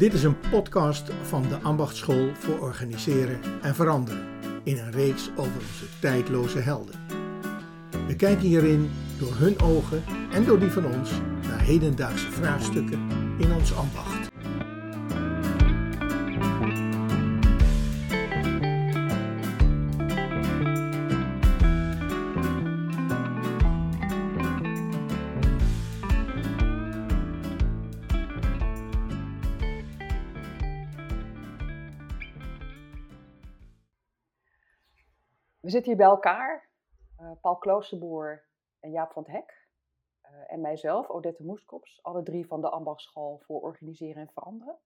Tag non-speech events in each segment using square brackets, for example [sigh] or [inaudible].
Dit is een podcast van de Ambachtschool voor Organiseren en Veranderen in een reeks over onze tijdloze helden. We kijken hierin door hun ogen en door die van ons naar hedendaagse vraagstukken in ons ambacht. We zitten hier bij elkaar, uh, Paul Kloosterboer en Jaap van het Hek. Uh, en mijzelf, Odette Moeskops, alle drie van de Ambachtschool voor Organiseren en Veranderen.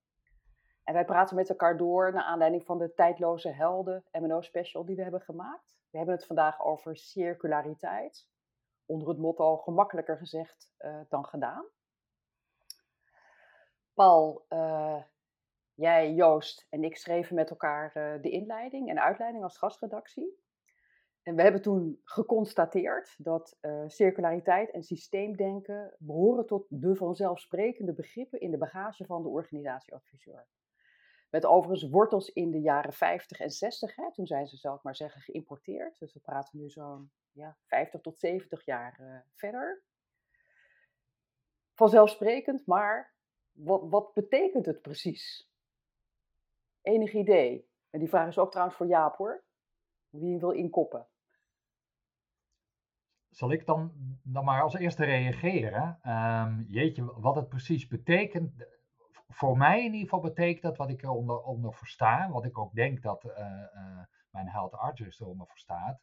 En wij praten met elkaar door naar aanleiding van de tijdloze helden MNO-special die we hebben gemaakt. We hebben het vandaag over circulariteit, onder het motto gemakkelijker gezegd uh, dan gedaan. Paul, jij, Joost en ik schreven met elkaar de inleiding en uitleiding als gastredactie. En we hebben toen geconstateerd dat uh, circulariteit en systeemdenken behoren tot de vanzelfsprekende begrippen in de bagage van de organisatieadviseur. Met overigens wortels in de jaren 50 en 60, hè, toen zijn ze, zal ik maar zeggen, geïmporteerd. Dus we praten nu zo'n ja, 50 tot 70 jaar uh, verder. Vanzelfsprekend, maar wat, wat betekent het precies? Enig idee? En die vraag is ook trouwens voor Jaap hoor. Wie wil inkoppen? Zal ik dan, dan maar als eerste reageren? Um, jeetje, wat het precies betekent. Voor mij in ieder geval betekent dat wat ik eronder onder versta, wat ik ook denk dat uh, uh, mijn held Arthur eronder verstaat,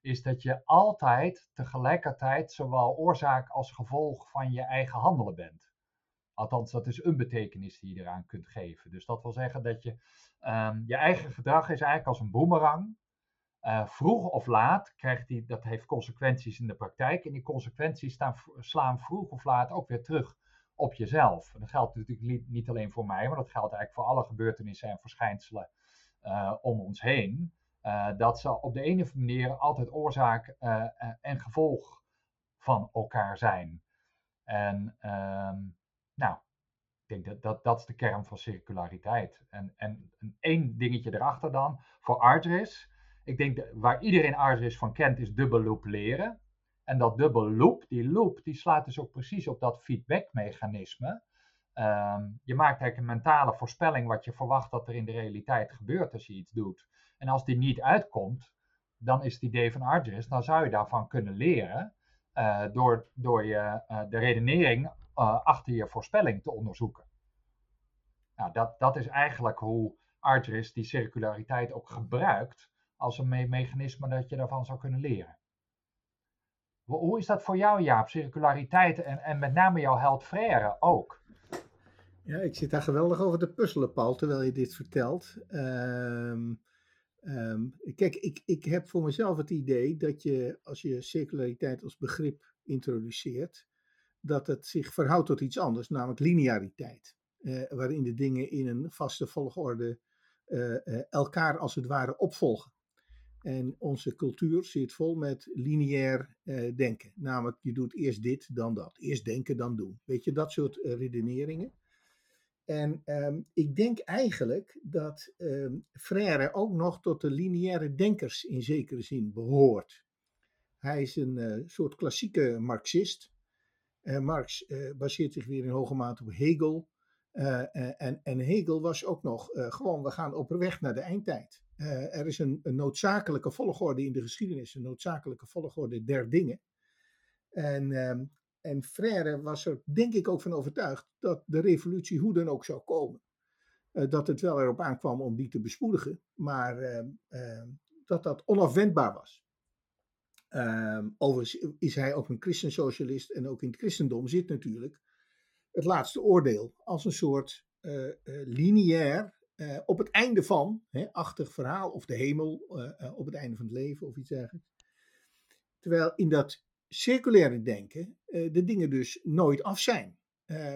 is dat je altijd tegelijkertijd zowel oorzaak als gevolg van je eigen handelen bent. Althans, dat is een betekenis die je eraan kunt geven. Dus dat wil zeggen dat je um, je eigen gedrag is eigenlijk als een boemerang. Uh, vroeg of laat krijgt die, dat heeft consequenties in de praktijk. En die consequenties staan, slaan vroeg of laat ook weer terug op jezelf. En dat geldt natuurlijk niet alleen voor mij, maar dat geldt eigenlijk voor alle gebeurtenissen en verschijnselen uh, om ons heen. Uh, dat ze op de ene of andere manier altijd oorzaak en gevolg van elkaar zijn. En ehm, nou, ik denk dat, dat dat is de kern van circulariteit. En, en, en één dingetje erachter dan, voor Arteris ik denk dat waar iedereen Arteris van kent, is dubbel loop leren. En dat dubbel loop, die loop, die slaat dus ook precies op dat feedbackmechanisme. Um, je maakt eigenlijk een mentale voorspelling wat je verwacht dat er in de realiteit gebeurt als je iets doet. En als die niet uitkomt, dan is het idee van Arteris, dan zou je daarvan kunnen leren uh, door, door je, uh, de redenering uh, achter je voorspelling te onderzoeken. Nou, dat, dat is eigenlijk hoe Arteris die circulariteit ook gebruikt als een me mechanisme dat je daarvan zou kunnen leren. Hoe is dat voor jou, Jaap? Circulariteit en, en met name jouw held Frère ook. Ja, ik zit daar geweldig over te puzzelen, Paul, terwijl je dit vertelt. Um, um, kijk, ik, ik heb voor mezelf het idee dat je, als je circulariteit als begrip introduceert, dat het zich verhoudt tot iets anders, namelijk lineariteit. Uh, waarin de dingen in een vaste volgorde uh, uh, elkaar als het ware opvolgen. En onze cultuur zit vol met lineair eh, denken. Namelijk, je doet eerst dit, dan dat. Eerst denken, dan doen. Weet je, dat soort uh, redeneringen. En um, ik denk eigenlijk dat um, Frère ook nog tot de lineaire denkers in zekere zin behoort. Hij is een uh, soort klassieke Marxist. Marx baseert zich weer in hoge mate op Hegel. en, en Hegel was ook nog gewoon, we gaan op weg naar de eindtijd. Uh, er is een, een, noodzakelijke volgorde in de geschiedenis, een noodzakelijke volgorde der dingen. En, um, en Frère was er denk ik ook van overtuigd dat de revolutie hoe dan ook zou komen. Uh, dat het wel erop aankwam om die te bespoedigen, maar uh, dat dat onafwendbaar was. Ehm, overigens is hij ook een christensocialist en ook in het christendom zit natuurlijk het laatste oordeel als een soort eh, lineair uh, op het einde van, hè, achtig verhaal, of de hemel, uh, uh, op het einde van het leven of iets dergelijks. Terwijl in dat circulaire denken de dingen dus nooit af zijn.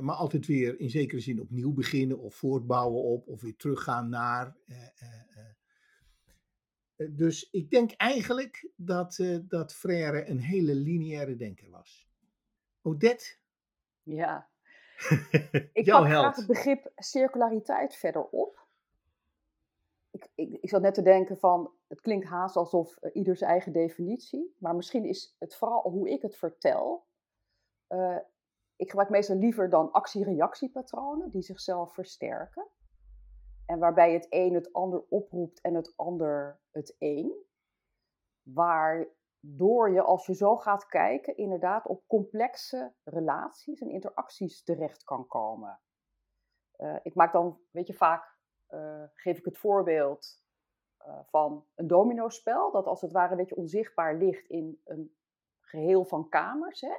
maar altijd weer in zekere zin opnieuw beginnen of voortbouwen op of weer teruggaan naar. dus ik denk eigenlijk dat, dat Frère een hele lineaire denker was. Odette? Ja, [laughs] ik pak graag het begrip circulariteit verder op. Ik, ik, ik zat net te denken van, het klinkt haast alsof uh, ieder zijn eigen definitie, maar misschien is het vooral hoe ik het vertel. Uh, ik gebruik meestal liever dan actie-reactiepatronen die zichzelf versterken. En waarbij het een het ander oproept en het ander het een. Waardoor je, als je zo gaat kijken, inderdaad op complexe relaties en interacties terecht kan komen. Uh, ik maak dan, weet je, vaak geef ik het voorbeeld uh, van een dominospel, dat als het ware een beetje onzichtbaar ligt in een geheel van kamers. Hè?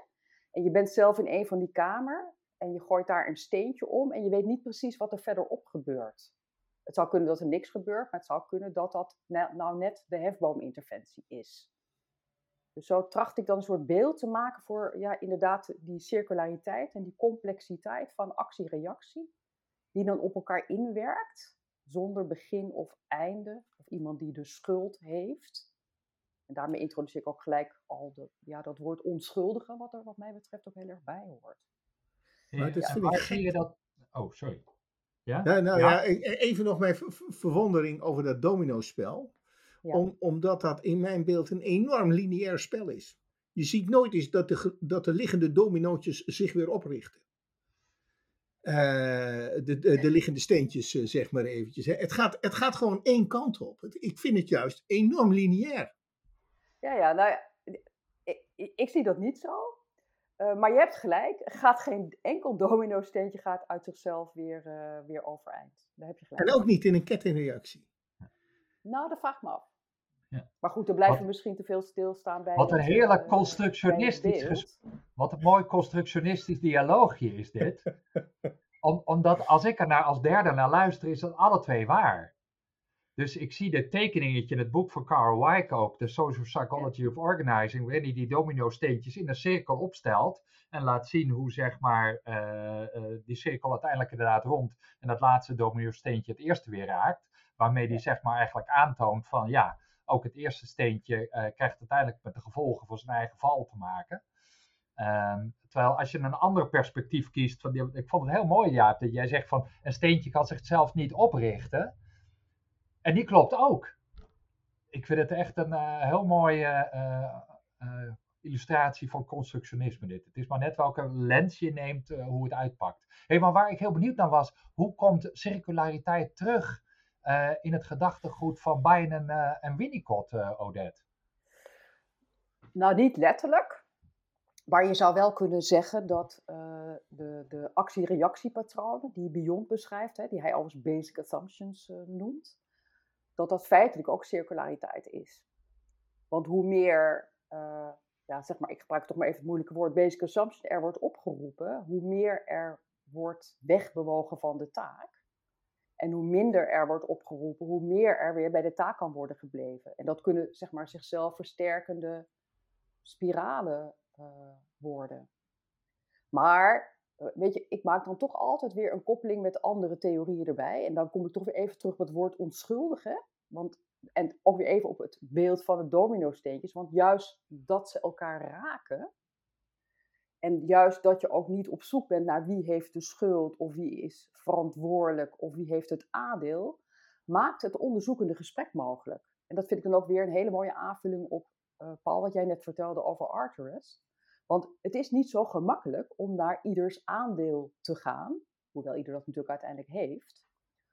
En je bent zelf in een van die kamer en je gooit daar een steentje om en je weet niet precies wat er verderop gebeurt. Het zou kunnen dat er niks gebeurt, maar het zou kunnen dat dat nou net de hefboominterventie is. Dus zo tracht ik dan een soort beeld te maken voor ja, inderdaad die circulariteit en die complexiteit van actie-reactie, die dan op elkaar inwerkt, zonder begin of einde, of iemand die de schuld heeft. En daarmee introduceer ik ook gelijk al de, ja, dat woord onschuldige, wat er wat mij betreft ook heel erg bij hoort. Maar het is ja, waar zie je dat... Oh, sorry. Ja? ja nou ja, ja even nog mijn verwondering over dat dominospel. Ja. Om, omdat dat in mijn beeld een enorm lineair spel is. Je ziet nooit eens dat de, dat de liggende dominootjes zich weer oprichten. Uh, de, de, de, liggende steentjes, uh, zeg maar eventjes. Hè. Het, gaat, het gaat gewoon één kant op. Ik vind het juist enorm lineair. Ja, ja, nou ja, ik, ik, ik zie dat niet zo. Uh, maar je hebt gelijk, gaat geen enkel domino-steentje gaat uit zichzelf weer, uh, weer overeind. Daar heb je gelijk. En ook niet in een kettingreactie. Nou, dat vraag ik me af. Ja. Maar goed, er blijven misschien te veel stilstaan bij. Wat een het, heerlijk uh, constructionistisch Wat een mooi constructionistisch dialoogje is dit. [laughs] Om, omdat als ik er naar, als derde naar luister, is dat alle twee waar. Dus ik zie dit tekeningetje in het boek van Carl Weick ook, The Social Psychology of Organizing, waarin hij die domino-steentjes in een cirkel opstelt en laat zien hoe zeg maar uh, uh, die cirkel uiteindelijk inderdaad rond en dat laatste domino-steentje het eerste weer raakt. Waarmee hij zeg maar eigenlijk aantoont van ja, ook het eerste steentje uh, krijgt uiteindelijk met de gevolgen voor zijn eigen val te maken. Um, terwijl als je een ander perspectief kiest, van ik vond het heel mooi Jaap, dat jij zegt van een steentje kan zichzelf niet oprichten. En die klopt ook. Ik vind het echt een uh, heel mooie uh, illustratie van constructionisme dit. Het is maar net welke lens je neemt hoe het uitpakt. Hey, maar waar ik heel benieuwd naar was, hoe komt circulariteit terug in het gedachtegoed van Biden en Winnicott, Odette? Nou, niet letterlijk. Maar je zou wel kunnen zeggen dat de, de actie-reactiepatronen die Beyond beschrijft, hè, die hij als basic assumptions noemt, dat dat feitelijk ook circulariteit is. Want hoe meer, uh, ja, zeg maar, ik gebruik toch maar even het moeilijke woord, basic assumption, er wordt opgeroepen, hoe meer er wordt wegbewogen van de taak. En hoe minder er wordt opgeroepen, hoe meer er weer bij de taak kan worden gebleven. En dat kunnen, zeg maar, zichzelf versterkende spiralen uh, worden. Maar weet je, ik maak dan toch altijd weer een koppeling met andere theorieën erbij. En dan kom ik toch weer even terug op het woord onschuldig. Hè? Want, en ook weer even op het beeld van de domino-steentjes. Want juist dat ze elkaar raken. En juist dat je ook niet op zoek bent naar wie heeft de schuld. Of wie is verantwoordelijk. Of wie heeft het aandeel. Maakt het onderzoekende gesprek mogelijk. En dat vind ik dan ook weer een hele mooie aanvulling op, uh, Paul, wat jij net vertelde over Arteris. Want het is niet zo gemakkelijk om naar ieders aandeel te gaan, hoewel ieder dat natuurlijk uiteindelijk heeft,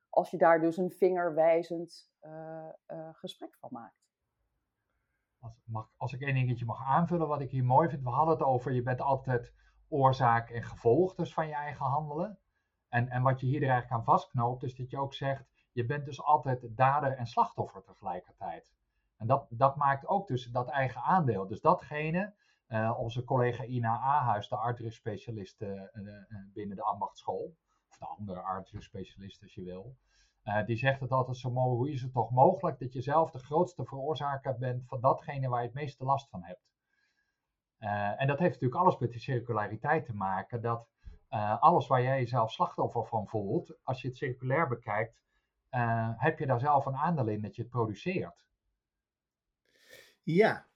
als je daar dus een vingerwijzend uh, gesprek van maakt. Als, mag, als ik één dingetje mag aanvullen wat ik hier mooi vind, we hadden het over, je bent altijd oorzaak en gevolg dus van je eigen handelen. En, en wat je hier er eigenlijk aan vastknoopt, is dat je ook zegt, je bent dus altijd dader en slachtoffer tegelijkertijd. En dat, dat maakt ook dus dat eigen aandeel. Dus datgene uh, onze collega Ina Ahuis, de arteris-specialist uh, uh, binnen de ambachtschool, of de andere arteris-specialist als je wil, die zegt het altijd zo hoe is het toch mogelijk dat je zelf de grootste veroorzaker bent van datgene waar je het meeste last van hebt. en dat heeft natuurlijk alles met die circulariteit te maken, dat alles waar jij jezelf slachtoffer van voelt, als je het circulair bekijkt, heb je daar zelf een aandeel in dat je het produceert. Ja,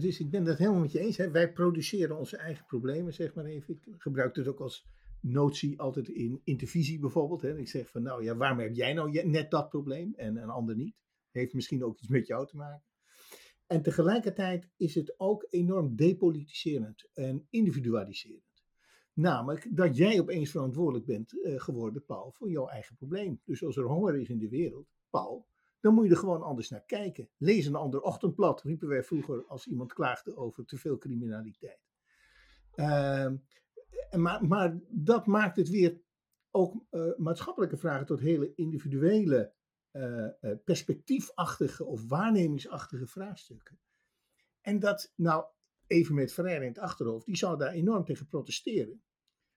dus ik ben dat helemaal met je eens. Hè. Wij produceren onze eigen problemen, zeg maar even. Ik gebruik het ook als notie altijd in intervisie bijvoorbeeld. Hè. Ik zeg van, nou ja, waarom heb jij nou net dat probleem en een ander niet? Heeft misschien ook iets met jou te maken. En tegelijkertijd is het ook enorm depolitiserend en individualiserend. Namelijk dat jij opeens verantwoordelijk bent uh, geworden, Paul, voor jouw eigen probleem. Dus als er honger is in de wereld, Paul, dan moet je er gewoon anders naar kijken. Lees een ander ochtendblad, riepen wij vroeger als iemand klaagde over te veel criminaliteit. Uh, maar, maar dat maakt het weer ook uh, maatschappelijke vragen tot hele individuele, uh, perspectiefachtige of waarnemingsachtige vraagstukken. En dat, nou, even met Ferrer in het achterhoofd, die zou daar enorm tegen protesteren.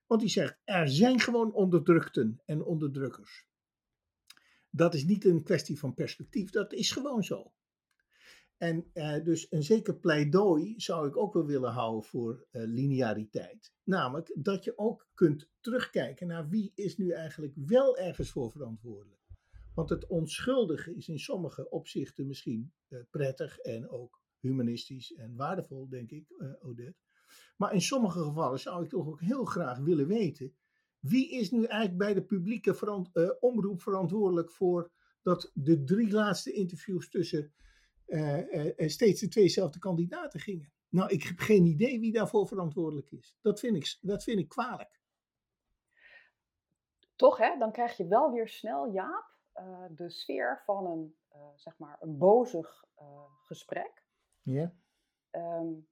Want die zegt, er zijn gewoon onderdrukten en onderdrukkers. Dat is niet een kwestie van perspectief, dat is gewoon zo. En uh, dus een zeker pleidooi zou ik ook wel willen houden voor uh, lineariteit. Namelijk dat je ook kunt terugkijken naar wie is nu eigenlijk wel ergens voor verantwoordelijk. Want het onschuldige is in sommige opzichten misschien uh, prettig en ook humanistisch en waardevol, denk ik, Odette. Maar in sommige gevallen zou ik toch ook heel graag willen weten wie is nu eigenlijk bij de publieke omroep verantwoordelijk voor dat de drie laatste interviews tussen steeds de tweezelfde kandidaten gingen. Nou, ik heb geen idee wie daarvoor verantwoordelijk is. Dat vind ik, dat vind ik kwalijk. Toch, hè? Dan krijg je wel weer snel, Jaap, uh, de sfeer van een, uh, zeg maar, een bozig gesprek. Ja. Um,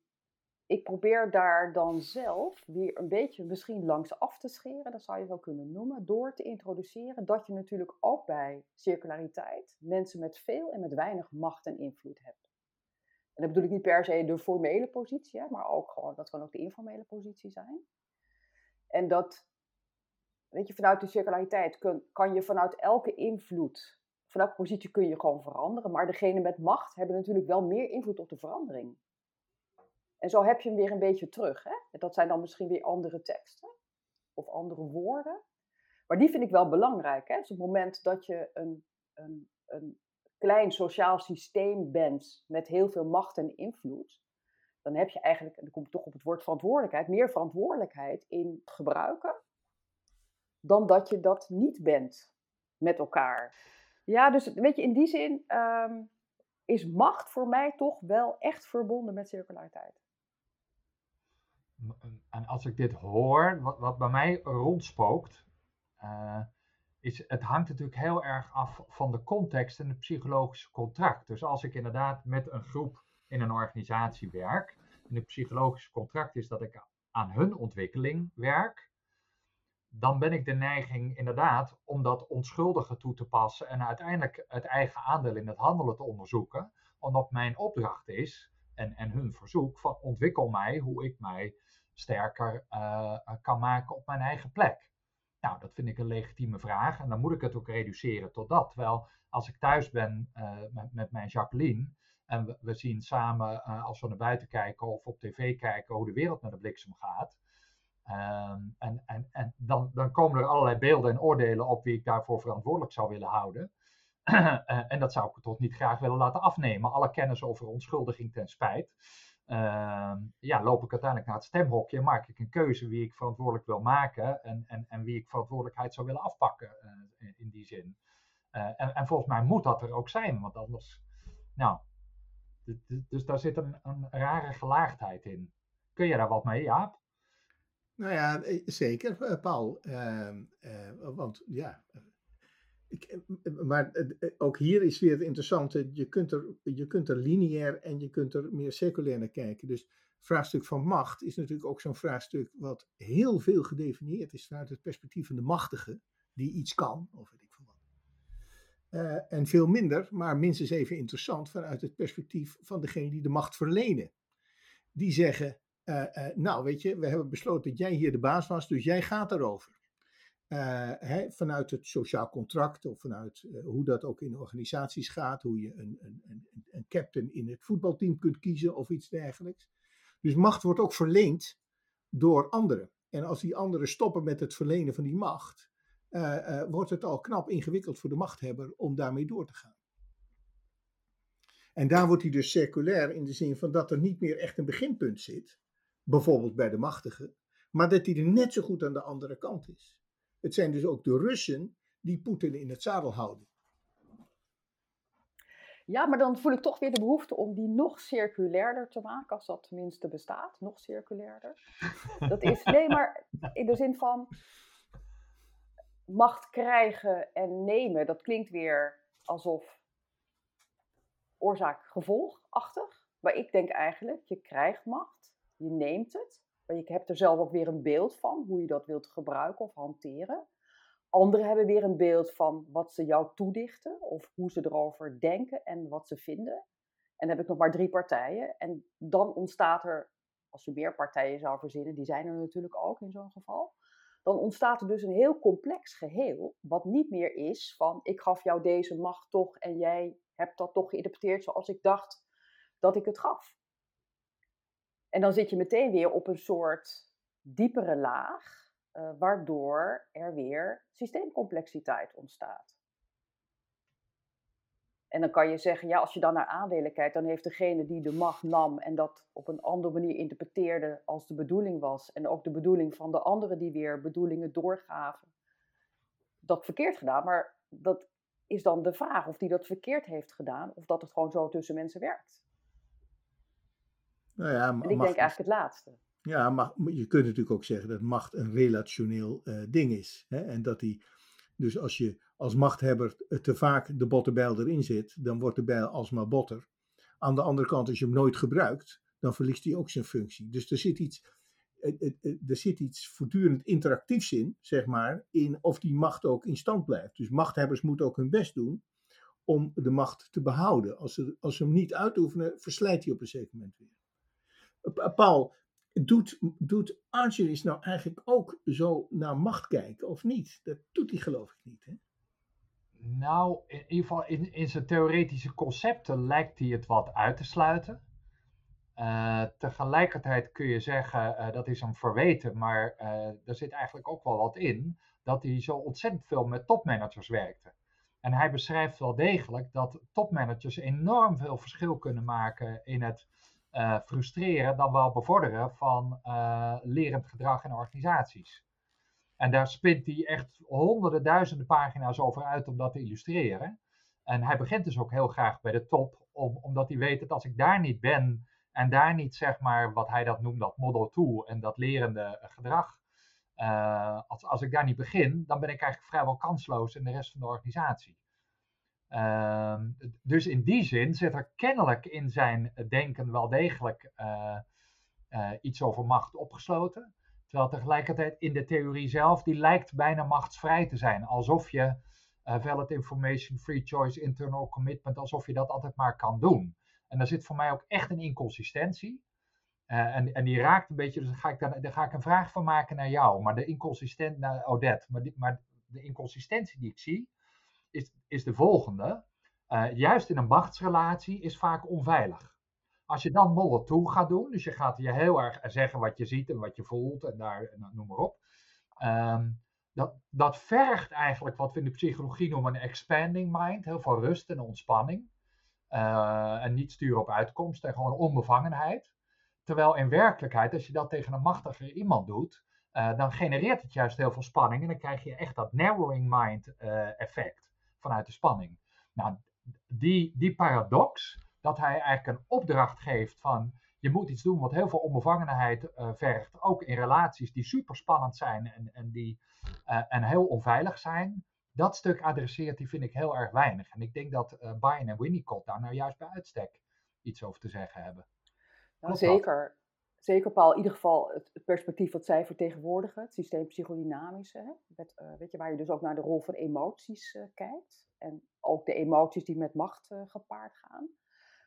ik probeer daar dan zelf weer een beetje misschien langs af te scheren, dat zou je wel kunnen noemen, door te introduceren dat je natuurlijk ook bij circulariteit mensen met veel en met weinig macht en invloed hebt. En dat bedoel ik niet per se de formele positie, maar ook gewoon, dat kan ook de informele positie zijn. En dat, weet je, vanuit de circulariteit kun, kan je vanuit elke invloed, vanuit positie kun je gewoon veranderen, maar degene met macht hebben natuurlijk wel meer invloed op de verandering. En zo heb je hem weer een beetje terug. Hè? Dat zijn dan misschien weer andere teksten of andere woorden. Maar die vind ik wel belangrijk. Hè? Dus op het moment dat je een, een, een klein sociaal systeem bent met heel veel macht en invloed, dan heb je eigenlijk, en dan kom ik toch op het woord verantwoordelijkheid, meer verantwoordelijkheid in gebruiken dan dat je dat niet bent met elkaar. Ja, dus weet je, in die zin um, is macht voor mij toch wel echt verbonden met circulariteit en als ik dit hoor, wat, wat bij mij rondspookt, uh, is het hangt natuurlijk heel erg af van de context en het psychologische contract. Dus als ik inderdaad met een groep in een organisatie werk, en het psychologische contract is dat ik aan hun ontwikkeling werk, dan ben ik de neiging inderdaad om dat onschuldige toe te passen en uiteindelijk het eigen aandeel in het handelen te onderzoeken, omdat mijn opdracht is en, en hun verzoek van ontwikkel mij hoe ik mij sterker uh, kan maken op mijn eigen plek? Nou, dat vind ik een legitieme vraag en dan moet ik het ook reduceren tot dat. Terwijl als ik thuis ben uh, met, mijn Jacqueline en we, zien samen, als we naar buiten kijken of op tv kijken, hoe de wereld met de bliksem gaat. Ehm, en en, en dan, dan komen er allerlei beelden en oordelen op wie ik daarvoor verantwoordelijk zou willen houden. En dat zou ik toch niet graag willen laten afnemen. Alle kennis over onschuldiging ten spijt. Ehm, ja, loop ik uiteindelijk naar het stemhokje en maak ik een keuze wie ik verantwoordelijk wil maken en, en, en wie ik verantwoordelijkheid zou willen afpakken uh, in die zin. Uh, en, en volgens mij moet dat er ook zijn, want anders, nou, dus daar zit een, een rare gelaagdheid in. Kun je daar wat mee, Jaap? Nou ja, eh, zeker, Paul. Uh, want ja, ik, eh, eh, maar eh, ook hier is weer het interessante, je kunt, er, je kunt er lineair en je kunt er meer circulair naar kijken. Dus het vraagstuk van macht is natuurlijk ook zo'n vraagstuk wat heel veel gedefinieerd is vanuit het perspectief van de machtige, die iets kan, of weet ik veel wat. Uh, en veel minder, maar minstens even interessant, vanuit het perspectief van degene die de macht verlenen. Die zeggen, nou weet je, we hebben besloten dat jij hier de baas was, dus jij gaat erover. Hè, vanuit het sociaal contract of vanuit uh, hoe dat ook in organisaties gaat, hoe je een, een, een, een, captain in het voetbalteam kunt kiezen of iets dergelijks. Dus macht wordt ook verleend door anderen. En als die anderen stoppen met het verlenen van die macht, uh, wordt het al knap ingewikkeld voor de machthebber om daarmee door te gaan. En daar wordt hij dus circulair in de zin van dat er niet meer echt een beginpunt zit, bijvoorbeeld bij de machtigen, maar dat die er net zo goed aan de andere kant is. Het zijn dus ook de Russen die Poetin in het zadel houden. Ja, maar dan voel ik toch weer de behoefte om die nog circulairder te maken, als dat tenminste bestaat. Nog circulairder. Dat is, nee, maar in de zin van macht krijgen en nemen, dat klinkt weer alsof oorzaak-gevolgachtig. Maar ik denk eigenlijk, je krijgt macht, je neemt het, je hebt er zelf ook weer een beeld van hoe je dat wilt gebruiken of hanteren. Anderen hebben weer een beeld van wat ze jou toedichten of hoe ze erover denken en wat ze vinden. En dan heb ik nog maar drie partijen. En dan ontstaat er, als je meer partijen zou verzinnen, die zijn er natuurlijk ook in zo'n geval. Dan ontstaat er dus een heel complex geheel, wat niet meer is van ik gaf jou deze macht toch en jij hebt dat toch geïnterpreteerd zoals ik dacht dat ik het gaf. En dan zit je meteen weer op een soort diepere laag, uh, waardoor er weer systeemcomplexiteit ontstaat. En dan kan je zeggen, ja, als je dan naar aandelen kijkt, dan heeft degene die de macht nam en dat op een andere manier interpreteerde als de bedoeling was, en ook de bedoeling van de anderen die weer bedoelingen doorgaven, dat verkeerd gedaan. Maar dat is dan de vraag of die dat verkeerd heeft gedaan, of dat het gewoon zo tussen mensen werkt. Nou ja, en ik denk eigenlijk het laatste. Ja, maar je kunt natuurlijk ook zeggen dat macht een relationeel uh, ding is. Hè? En dat die, dus als je als machthebber te vaak de bottenbijl erin zit, dan wordt de bijl alsmaar botter. Aan de andere kant, als je hem nooit gebruikt, dan verliest hij ook zijn functie. Dus er zit iets, er zit iets voortdurend interactiefs in, zeg maar, in of die macht ook in stand blijft. Dus machthebbers moeten ook hun best doen om de macht te behouden. Als ze, als ze hem niet uitoefenen, verslijt hij op een zeker moment weer. Paul, doet, doet nou eigenlijk ook zo naar macht kijken of niet? Dat doet hij geloof ik niet. Hè? Nou, in ieder geval in, zijn theoretische concepten lijkt hij het wat uit te sluiten. Uh, tegelijkertijd kun je zeggen, uh, dat is hem verweten, maar uh, er zit eigenlijk ook wel wat in, dat hij zo ontzettend veel met topmanagers werkte. En hij beschrijft wel degelijk dat topmanagers enorm veel verschil kunnen maken in het uh, frustreren dan wel bevorderen van uh, lerend gedrag in organisaties. En daar spint hij echt honderden, duizenden pagina's over uit om dat te illustreren. En hij begint dus ook heel graag bij de top, om, omdat hij weet dat als ik daar niet ben en daar niet zeg maar wat hij dat noemt, dat model tool en dat lerende gedrag, uh, als, als ik daar niet begin, dan ben ik eigenlijk vrijwel kansloos in de rest van de organisatie. Ehm, dus in die zin zit er kennelijk in zijn denken wel degelijk uh, uh, iets over macht opgesloten. Terwijl tegelijkertijd in de theorie zelf, die lijkt bijna machtsvrij te zijn. Alsof je uh, valid information, free choice, internal commitment, alsof je dat altijd maar kan doen. En daar zit voor mij ook echt een inconsistentie. en, en die raakt een beetje, dus daar ga, ik dan, daar ga ik een vraag van maken naar jou. Maar de inconsistentie, naar Odette, maar, maar de inconsistentie die ik zie, is, is de volgende. Uh, juist in een machtsrelatie is vaak onveilig. Als je dan model toe gaat doen, dus je gaat je heel erg zeggen wat je ziet en wat je voelt en daar, noem maar op. Um, dat, dat vergt eigenlijk wat we in de psychologie noemen een expanding mind. Heel veel rust en ontspanning. Uh, en niet sturen op uitkomst en gewoon onbevangenheid. Terwijl in werkelijkheid, als je dat tegen een machtiger iemand doet, uh, dan genereert het juist heel veel spanning. En dan krijg je echt dat narrowing mind effect vanuit de spanning. Nou, die, die paradox, dat hij eigenlijk een opdracht geeft van je moet iets doen wat heel veel onbevangenheid uh, vergt, ook in relaties die super spannend zijn en, en, die, uh, en heel onveilig zijn. Dat stuk adresseert hij, vind ik, heel erg weinig. En ik denk dat uh, Bayern en Winnicott daar nou juist bij uitstek iets over te zeggen hebben. Nou, zeker. Zeker, Paul. In ieder geval het, perspectief wat zij vertegenwoordigen, het systeem psychodynamische. Met, uh, weet je, waar je dus ook naar de rol van emoties uh, kijkt. En ook de emoties die met macht uh, gepaard gaan.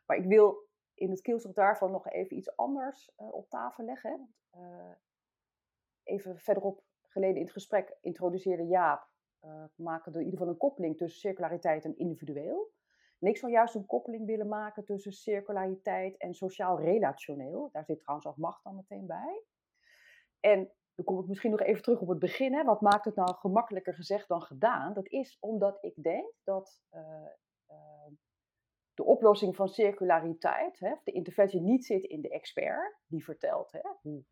Maar ik wil in het kielzog daarvan nog even iets anders op tafel leggen. even verderop geleden in het gesprek introduceerde Jaap, maken we in ieder geval een koppeling tussen circulariteit en individueel. En ik juist een koppeling willen maken tussen circulariteit en sociaal-relationeel. Daar zit trouwens ook macht dan meteen bij. En dan kom ik misschien nog even terug op het begin. Hè. Wat maakt het nou gemakkelijker gezegd dan gedaan? Dat is omdat ik denk dat uh, uh, de oplossing van circulariteit, hè, de interventie niet zit in de expert, die vertelt hè, hoe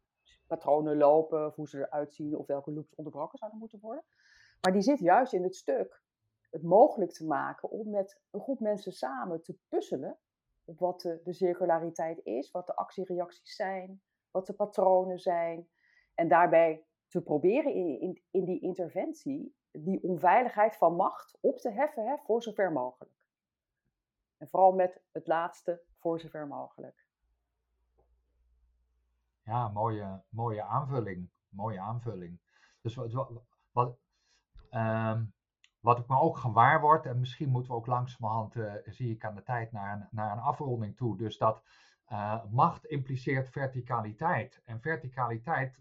patronen lopen, of hoe ze eruit zien, of welke loops onderbroken zouden moeten worden. Maar die zit juist in het stuk het mogelijk te maken om met een groep mensen samen te puzzelen wat de, circulariteit is, wat de actiereacties zijn, wat de patronen zijn. En daarbij te proberen in, in, in die interventie die onveiligheid van macht op te heffen, hè, voor zover mogelijk. En vooral met het laatste, voor zover mogelijk. Ja, mooie, mooie aanvulling. Mooie aanvulling. Dus wat, wat, wat, ehm, wat ik me ook gewaar word, en misschien moeten we ook langzamerhand, uh, zie ik aan de tijd, naar een, naar een afronding toe. Dus dat uh, macht impliceert verticaliteit. En verticaliteit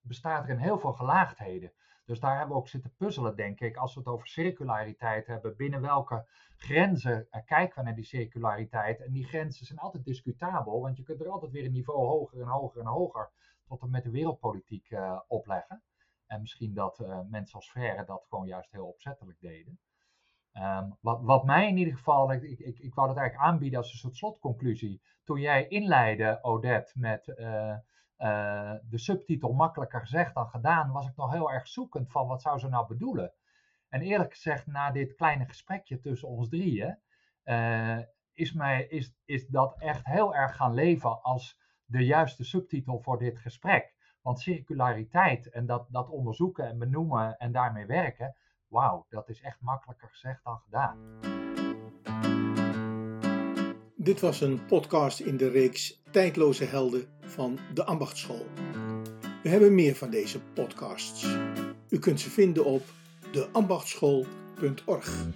bestaat er in heel veel gelaagdheden. Dus daar hebben we ook zitten puzzelen, denk ik, als we het over circulariteit hebben. Binnen welke grenzen uh, kijken we naar die circulariteit? En die grenzen zijn altijd discutabel, want je kunt er altijd weer een niveau hoger en hoger en hoger tot en met de wereldpolitiek opleggen. En misschien dat uh, mensen als Verre dat gewoon juist heel opzettelijk deden. Um, wat, wat, mij in ieder geval, ik, ik, ik wou dat eigenlijk aanbieden als een soort slotconclusie. Toen jij inleidde, Odette, met uh, uh, de subtitel makkelijker gezegd dan gedaan, was ik nog heel erg zoekend van wat zou ze nou bedoelen. En eerlijk gezegd, na dit kleine gesprekje tussen ons drieën, is, mij, is, is dat echt heel erg gaan leven als de juiste subtitel voor dit gesprek. Want circulariteit en dat, dat onderzoeken en benoemen en daarmee werken, wauw, dat is echt makkelijker gezegd dan gedaan. Dit was een podcast in de reeks Tijdloze Helden van de Ambachtschool. We hebben meer van deze podcasts. U kunt ze vinden op deambachtschool.org.